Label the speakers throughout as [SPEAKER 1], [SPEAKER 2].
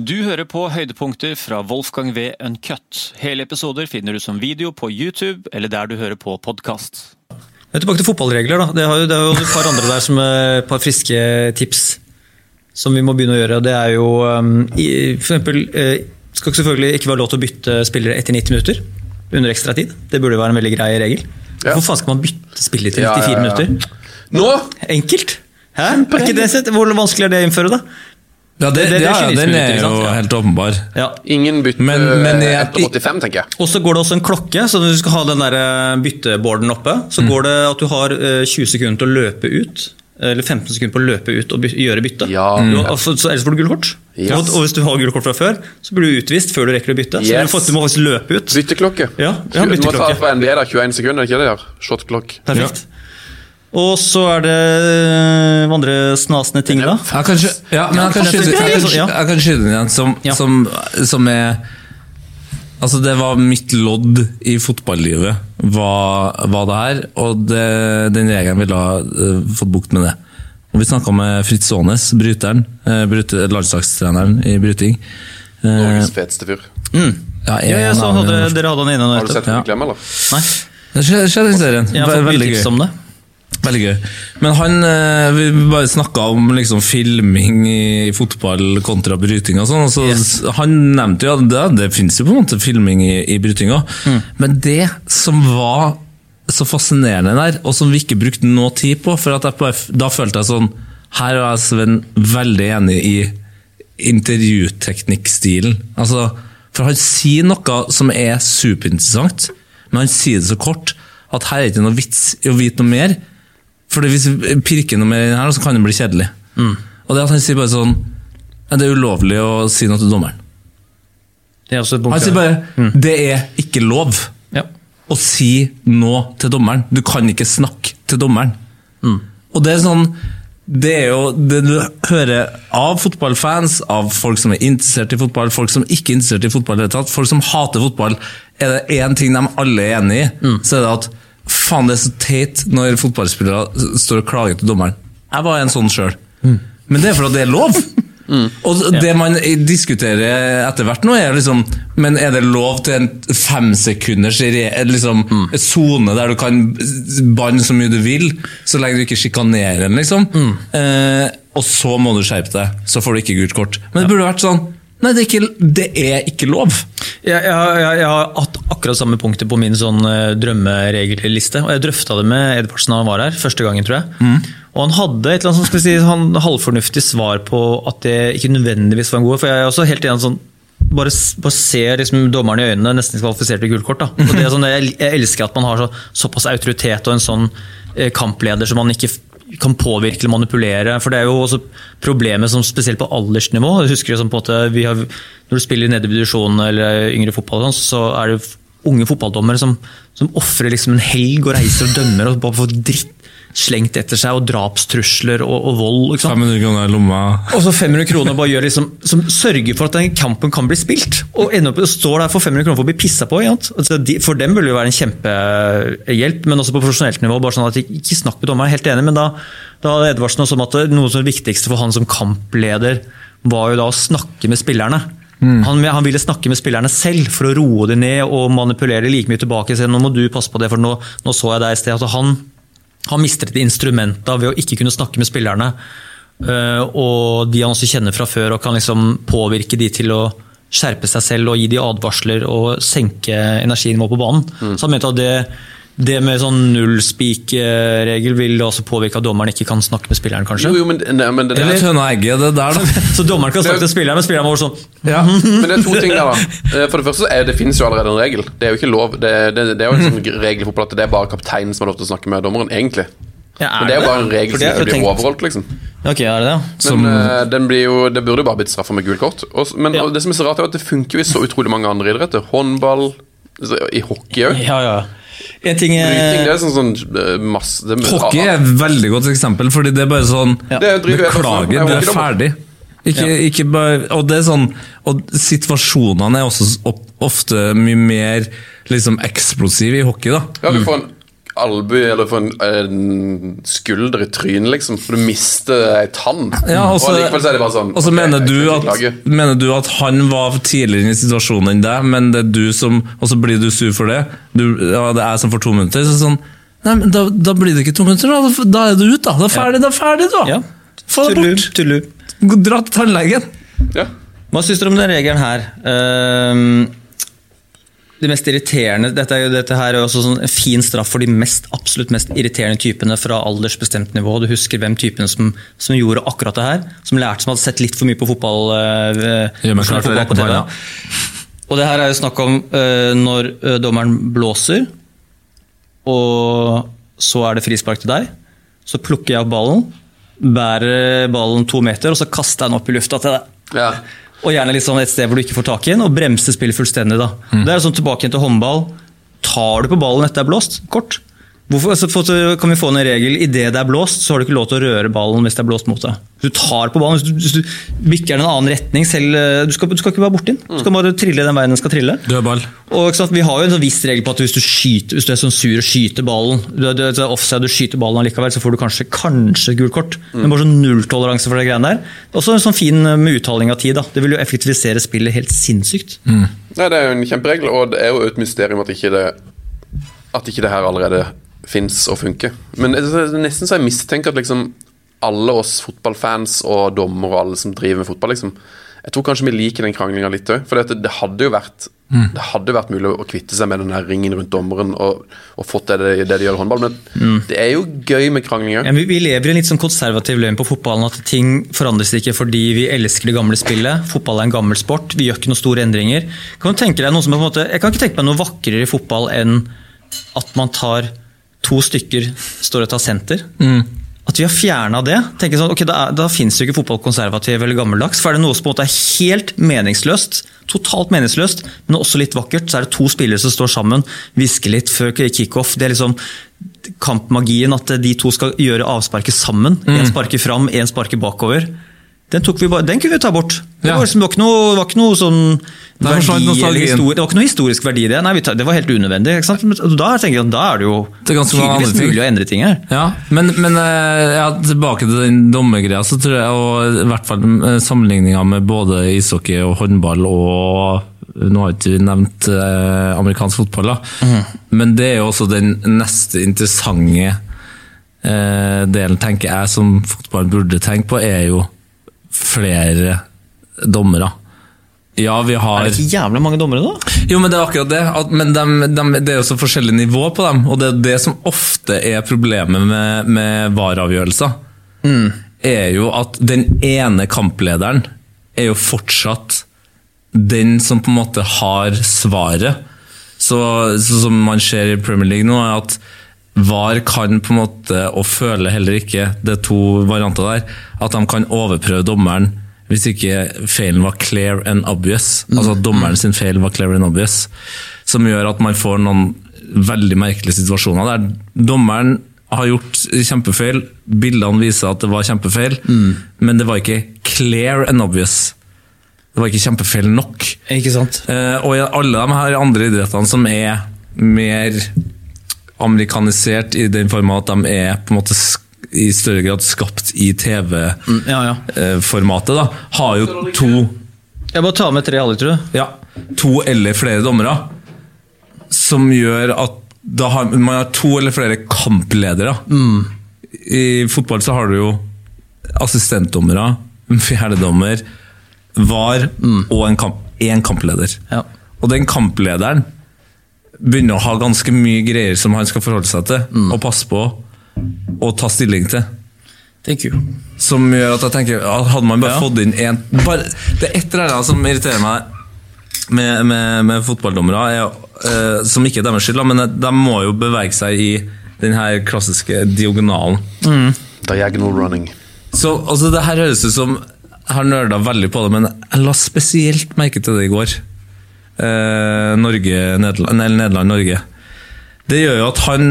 [SPEAKER 1] Du hører på høydepunkter fra Wolfgang V. Uncut. Hele episoder finner du som video på YouTube eller der du hører på podkast.
[SPEAKER 2] Tilbake til fotballregler. da. Det, har jo, det er jo et par andre der som er et par friske tips som vi må begynne å gjøre. Det er jo f.eks. for eksempel, eh, skal selvfølgelig ikke være lov til å bytte spillere etter 90 minutter under ekstra tid. Det burde være en veldig grei regel.
[SPEAKER 3] Ja.
[SPEAKER 2] Hvorfor faen skal man bytte spiller til
[SPEAKER 3] Ja,
[SPEAKER 2] 94
[SPEAKER 3] ja, ja.
[SPEAKER 2] minutter?
[SPEAKER 3] Nå!
[SPEAKER 2] Enkelt! Hæ? Er ikke det sett? Hvor vanskelig er det å innføre, da?
[SPEAKER 4] Ja, det,
[SPEAKER 2] Det- det- det
[SPEAKER 4] ja, den er jo?
[SPEAKER 2] Ja.
[SPEAKER 4] helt åpenbar.
[SPEAKER 2] Ja.
[SPEAKER 3] Ingen bytte
[SPEAKER 4] Men- men jeg-
[SPEAKER 3] etter 85, tenker jeg.
[SPEAKER 2] Og så går det også en klokke, så når du skal ha den der eh, bytteborden oppe,
[SPEAKER 4] Mm.
[SPEAKER 2] så går det at du har eh, 20 sekunder til å løpe ut. Eller 15 sekunder på å løpe ut og by gjøre bytte.
[SPEAKER 3] Ja.
[SPEAKER 2] Du, altså, så ellers får du gult kort.
[SPEAKER 3] Yes.
[SPEAKER 2] Og, og hvis du har gult kort fra før, så blir du utvist før du rekker å bytte. Så
[SPEAKER 3] Yes.
[SPEAKER 2] du, får, du må faktisk løpe ut.
[SPEAKER 3] Bytteklokke.
[SPEAKER 2] Ja, ja,
[SPEAKER 3] Du må ta på NBA da, 21 sekunder, er ikke det de har? Shotklokk.
[SPEAKER 2] Perfekt. Og så er det eh, andre snasende ting, da.
[SPEAKER 4] Jeg kan, ja, men jeg kan skyte, jeg kan,
[SPEAKER 2] ja.
[SPEAKER 4] jeg kan skyte den igjen, som,
[SPEAKER 2] Ja.
[SPEAKER 4] som, som er Altså, det var mitt lodd i fotballivet, var, var det her. Og det, den regelen ville ha uh, fått bukt med det. Og Vi snakka med Fritz Aanes, bryteren, eh, bryte, landslagstreneren i bryting. Uh,
[SPEAKER 3] Norges feteste fyr.
[SPEAKER 4] ja,
[SPEAKER 2] Ja, jeg
[SPEAKER 4] en
[SPEAKER 2] så hadde, dere hadde han inne nå
[SPEAKER 3] Har du sett den klem, eller?
[SPEAKER 2] Nei,
[SPEAKER 4] Det skjedde skjedde i serien.
[SPEAKER 2] jeg har fått mye
[SPEAKER 4] Veldig
[SPEAKER 2] tips
[SPEAKER 4] gøy.
[SPEAKER 2] om det.
[SPEAKER 4] Veldig gøy. Men han eh, Vi bare snakka om liksom filming i fotball kontra bryting og sånn. så
[SPEAKER 2] Yes.
[SPEAKER 4] Han nevnte jo at det, det finnes jo på en måte filming i, i brytinga.
[SPEAKER 2] Mm.
[SPEAKER 4] Men det som var så fascinerende der, og som vi ikke brukte noe tid på for bare, Da følte jeg sånn Her er Sven veldig enig i intervjuteknikkstilen. Altså, for han sier noe som er superinteressant, men han sier det så kort at her er det ikke noe vits i å vite noe mer. For hvis vi pirker noe mer inn her, så kan det bli kjedelig. Og det at han sier bare sånn Det er ulovlig å si noe til dommeren.
[SPEAKER 2] Det er også et.
[SPEAKER 4] Han sier bare det er ikke lov
[SPEAKER 2] ja.
[SPEAKER 4] å si noe til dommeren. Du kan ikke snakke til dommeren. Og det er sånn det er jo det du hører av fotballfans, av folk som er interessert i fotball, folk som ikke er interessert i fotball i det hele tatt, folk som hater fotball. Er det én ting de alle er enig i, så er det at faen, det er så teit når fotballspillere står og klager til dommeren. Jeg var en sånn sjøl. Men det er fordi det er lov. Og det man diskuterer etter hvert nå, er liksom Men er det lov til en femsekunders liksom, sone der du kan banne så mye du vil, så lenge du ikke sjikanerer den, liksom? Eh, og så må du skjerpe deg, så får du ikke gult kort. Men det burde vært sånn Nei, det er ikke, det er ikke lov.
[SPEAKER 2] Jeg, jeg, jeg, har hatt akkurat samme punktet på min sånn eh, drømmeregelliste. og Jeg drøfta det med Edvardsen da han var her, første gangen, tror jeg. Og Han hadde et eller annet sånn, si, han, halvfornuftig svar på at det ikke nødvendigvis var en god For jeg er også helt igjen sånn bare, bare se liksom, dommeren i øynene, nesten kvalifisert til gult kort. Sånn, jeg, elsker at man har så, såpass autoritet og en sånn eh, kampleder som man ikke kan påvirke eller manipulere. For det er jo også problemet som spesielt på aldersnivå. Jeg husker det som på måte, vi har, Når du spiller i nede divisjon eller yngre fotball, sånn, så er det unge fotballdommere som, som ofrer liksom en helg og reiser og dømmer og bare får dritt slengt etter seg, og drapstrusler og, og vold. Ikke sant?
[SPEAKER 4] 500 kroner i lomma.
[SPEAKER 2] Og så 500 kroner bare gjør liksom, som sørger for at den kampen kan bli spilt. Og ender opp, står der for 500 kroner for å bli pissa på. Altså, de, for dem burde det være en kjempehjelp, men også på profesjonelt nivå. bare sånn at Ikke snakk med dommeren, er helt enig, men da, da hadde Edvardsen også om at noe som det viktigste for han som kampleder, var jo da å snakke med spillerne. Han, han ville snakke med spillerne selv for å roe dem ned og manipulere like mye tilbake. Si, nå må du passe på det, for nå, nå så jeg deg i sted. Altså, han, han mistet et instrument da ved å ikke kunne snakke med spillerne. Eh, og de han også kjenner fra før, og kan liksom påvirke de til å skjerpe seg selv og gi de advarsler og senke energinivået på banen. Så han mente at det, det med sånn null-speak-regel vil også påvirke at dommeren ikke kan snakke med spilleren, kanskje.
[SPEAKER 3] Jo, jo, men, nei, men det,
[SPEAKER 4] er
[SPEAKER 3] det,
[SPEAKER 4] høna og egget, det der, da.
[SPEAKER 2] Så dommeren kan snakke til spilleren, men spilleren må være sånn
[SPEAKER 4] Ja.
[SPEAKER 3] men det er to ting der, da. Eh, For det første så er det finnes jo allerede en regel. Det er jo ikke lov. Det, det, det er jo en sånn regel for at det er bare kapteinen som har lov til å snakke med dommeren, egentlig.
[SPEAKER 2] ja,
[SPEAKER 3] Men det er jo bare en regel som
[SPEAKER 2] er
[SPEAKER 3] ikke blir
[SPEAKER 2] tenkt-
[SPEAKER 3] overholdt, liksom.
[SPEAKER 2] Ok, er det det?
[SPEAKER 4] Som-
[SPEAKER 3] Men uh, den blir jo, det burde jo bare blitt straffa med gult kort. Og, men
[SPEAKER 2] Ja.
[SPEAKER 3] og det som er så rart, er at det funker jo i så utrolig mange andre idretter. Håndball, i hockey òg.
[SPEAKER 2] Ja, ja. En ting er
[SPEAKER 3] Bryting, det er sånn, sånn eh, masse det,
[SPEAKER 4] Hockey er et veldig godt eksempel, fordi det er bare sånn
[SPEAKER 3] jeg
[SPEAKER 4] Beklager, du er ferdig. Ikke, ikke bare, og det er sånn Og situasjonene er også ofte mye mer liksom eksplosive i hockey, da.
[SPEAKER 3] Ja, du får en albue eller få en, en skulder i trynet, liksom. For du mister ei tann.
[SPEAKER 4] Ja, og
[SPEAKER 3] og likevel så er det bare sånn
[SPEAKER 4] Og så
[SPEAKER 3] okay,
[SPEAKER 4] mener, du at, mener du at han var tidligere i situasjonen enn deg, men det er du som Og så blir du sur for det. Du, ja, det er som for to minutter. Så sånn Nei, men da, da blir det ikke to minutter, da. Da er du ute, da. Da er ferdig, da er ferdig, da.
[SPEAKER 2] Ja.
[SPEAKER 4] Få det bort.
[SPEAKER 2] tullu.
[SPEAKER 4] Dra til tannlegen.
[SPEAKER 3] Ja.
[SPEAKER 2] Hva syns dere om den regelen her? Ehm, det mest irriterende Dette, er jo, dette her er også sånn en fin straff for de mest, absolutt mest irriterende typene fra aldersbestemt nivå. Du husker hvem typene som, som gjorde akkurat det her? Som lærte som hadde sett litt for mye på fotball, øh,
[SPEAKER 4] Gjør meg klar til å
[SPEAKER 2] fotball på TV. Og det her er jo snakk om øh, når øh, dommeren blåser, og så er det frispark til deg. Så plukker jeg opp ballen, bærer ballen to meter, og så kaster jeg den opp i lufta til deg.
[SPEAKER 3] ja.
[SPEAKER 2] Og gjerne litt sånn et sted hvor du ikke får tak i den, og bremse spillet fullstendig. da.
[SPEAKER 4] Mm.
[SPEAKER 2] Det er sånn tilbake igjen til håndball. Tar du på ballen etter det er blåst? Kort. Hvorfor, altså, for, kan vi få en regel idet det er blåst, så har du ikke lov til å røre ballen hvis det er blåst mot deg. Du tar på ballen, hvis du, hvis du bikker den en annen retning selv, eh, du, skal, du skal ikke være borti den. Du skal bare trille den veien den skal trille.
[SPEAKER 4] Dødball.
[SPEAKER 2] Og ikke sant, Vi har jo en sånn viss regel på at hvis du, skyter, hvis du er sånn sur og skyter ballen du, du, du, er offside, du skyter ballen allikevel, så får du kanskje, kanskje gult kort. Men bare sånn nulltoleranse for det greiene der. Også en sånn fin eh, med uttaling av tid. da. Det vil jo effektivisere spillet helt sinnssykt.
[SPEAKER 3] Nei, det er jo en kjemperegel, og det er jo et mysterium at ikke det At ikke det her allerede fins og funker. Men nesten så jeg mistenker at liksom alle oss fotballfans og dommere og alle som driver med fotball, liksom Jeg tror kanskje vi liker den kranglinga litt òg. For det, det hadde jo vært Det hadde vært mulig å kvitte seg med den der ringen rundt dommeren og, og fått det, det, det de gjør i håndball, men det er jo gøy med krangling òg.
[SPEAKER 2] Ja, vi, vi lever i en litt sånn konservativ løgn på fotballen. At ting forandres ikke fordi vi elsker det gamle spillet. Fotball er en gammel sport. Vi gjør ikke noen store endringer. Kan du tenke deg noe som er på en måte, jeg kan ikke tenke meg noe vakrere i fotball enn at man tar to stykker står og tar senter. At vi har fjerna det. tenker sånn, ok, Da, da fins jo ikke fotball konservativ eller gammeldags. For er det noe som på en måte er helt meningsløst, totalt meningsløst, men også litt vakkert, så er det to spillere som står sammen, hvisker litt før kickoff. Det er liksom kampmagien at de to skal gjøre avsparket sammen. Én sparker fram, én sparker bakover. Den, vi bare, den kunne vi ta bort. Det
[SPEAKER 4] Ja.
[SPEAKER 2] var, liksom, det var ikke noe, var ikke noe sånn
[SPEAKER 4] Der forsvant
[SPEAKER 2] verdi eller historie, Det var ikke noe historisk verdi i det. Nei, vi tar, det var helt unødvendig. Da tenker jeg at da er det jo
[SPEAKER 4] Det er
[SPEAKER 2] tydeligvis mulig å endre ting her.
[SPEAKER 4] Ja, men, men eh, ja, tilbake til den dommergreia, så tror jeg og, i hvert fall eh, sammenligninga med både ishockey og håndball og nå har ikke vi nevnt eh, amerikansk fotball, da. men det er jo også den neste interessante eh, delen, tenker jeg, som fotballen burde tenke på, er jo flere dommere. Ja, vi har
[SPEAKER 2] Er det ikke jævla mange dommere, da?
[SPEAKER 4] jo, men det er akkurat det. Men de, de, det er jo så forskjellig nivå på dem, og det er det som ofte er problemet med, med VAR-avgjørelser. Er jo at den ene kamplederen er jo fortsatt den som på en måte har svaret. Så, så som man ser i Premier League nå, er at VAR kan på en måte, og føler heller ikke, det er to varianter der, at de kan overprøve dommeren hvis ikke feilen var clear and obvious. Altså at dommeren sin feil var clear and obvious. Som gjør at man får noen veldig merkelige situasjoner der dommeren har gjort kjempefeil, bildene viser at det var kjempefeil, men det var ikke clear and obvious. Det var ikke kjempefeil nok.
[SPEAKER 2] Ikke sant?
[SPEAKER 4] Eh, og i alle de her andre idrettene som er mer amerikanisert i den form at de er på en måte i større grad skapt i
[SPEAKER 2] Ja, ja.
[SPEAKER 4] TV-formatet, da, har jo to,
[SPEAKER 2] Jeg bare tar med tre halvliter, tror du.
[SPEAKER 4] ja, to eller flere dommere. Som gjør at har, man har to eller flere kampledere. I fotball så har du jo assistentdommere, en fjerdedommer, VAR og en, kamp, en kampleder.
[SPEAKER 2] Ja.
[SPEAKER 4] Og den kamplederen begynner å ha ganske mye greier som han skal forholde seg til og passe på og ta stilling til.
[SPEAKER 2] Thank you.
[SPEAKER 4] Som gjør at jeg tenker Hadde man bare
[SPEAKER 2] Ja.
[SPEAKER 4] fått inn én Det er et eller annet som irriterer meg med, med, med fotballdommere, er, eh, som ikke er deres skyld, men de må jo bevege seg i den her klassiske diagonalen.
[SPEAKER 3] Diagonal running.
[SPEAKER 4] Så altså, det her høres ut som Jeg har nerda veldig på det, men jeg la spesielt merke til det i går. Eh, Norge, Nederland, eller Nederland-Norge. Det gjør jo at han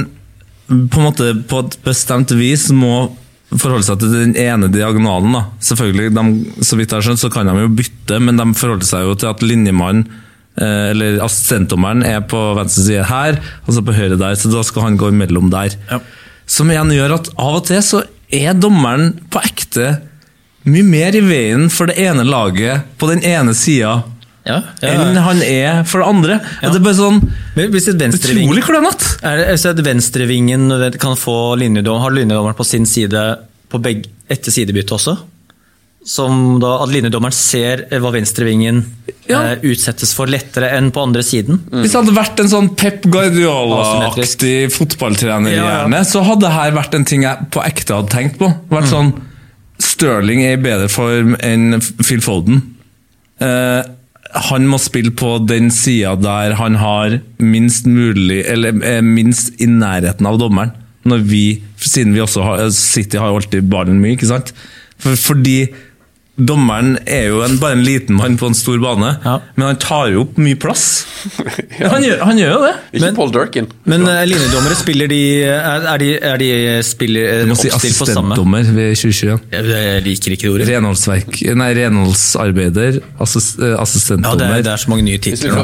[SPEAKER 4] på en måte på et bestemt vis må forholde seg til den ene diagonalen. da. Selvfølgelig, de, Så vidt jeg har skjønt, så kan de jo bytte, men de forholder seg jo til at linjemannen eh, eller assistentdommeren er på venstre side her, altså på høyre der, så da skal han gå imellom der.
[SPEAKER 2] Ja.
[SPEAKER 4] Som igjen gjør at av og til så er dommeren på ekte mye mer i veien for det ene laget på den ene sida
[SPEAKER 2] Ja, ja,
[SPEAKER 4] enn han er for det andre. Ja. Det er bare sånn
[SPEAKER 2] Men Hvis et
[SPEAKER 4] utrolig klønete!
[SPEAKER 2] er det, så at venstrevingen kan få linjedom, har linjedommeren på sin side på begge, etter sidebyttet også? Som da at linjedommeren ser hva venstrevingen
[SPEAKER 4] Ja.
[SPEAKER 2] eh, utsettes for lettere enn på andre siden?
[SPEAKER 4] Hvis det hadde vært en sånn Pep Guardiola-aktig fotballtrener,
[SPEAKER 2] Ja, ja.
[SPEAKER 4] gjerne, så hadde dette vært en ting jeg på ekte hadde tenkt på. Vært sånn Stirling er i bedre form enn Phil Foden. Eh, han må spille på den sida der han har minst mulig Eller er minst i nærheten av dommeren. Når vi, siden vi også har City har alltid ballen mye, ikke sant? For, fordi dommeren er jo en, bare en liten mann på en stor bane,
[SPEAKER 2] Ja.
[SPEAKER 4] men han tar jo opp mye plass. ja. han, gjør, han gjør jo det.
[SPEAKER 3] Ikke
[SPEAKER 2] Men-
[SPEAKER 3] Paul Durkin.
[SPEAKER 2] Men uh, linjedommere, spiller de Er, er de, er de spiller, eh,
[SPEAKER 4] Du må si
[SPEAKER 2] oppstilt på samme
[SPEAKER 4] assistentdommer ved 2021.
[SPEAKER 2] Jeg, jeg liker ikke det ordet.
[SPEAKER 4] Renholdsverk Nei, renholdsarbeider. Assist, assistentdommer.
[SPEAKER 2] Ja, det er, det er så mange nye titler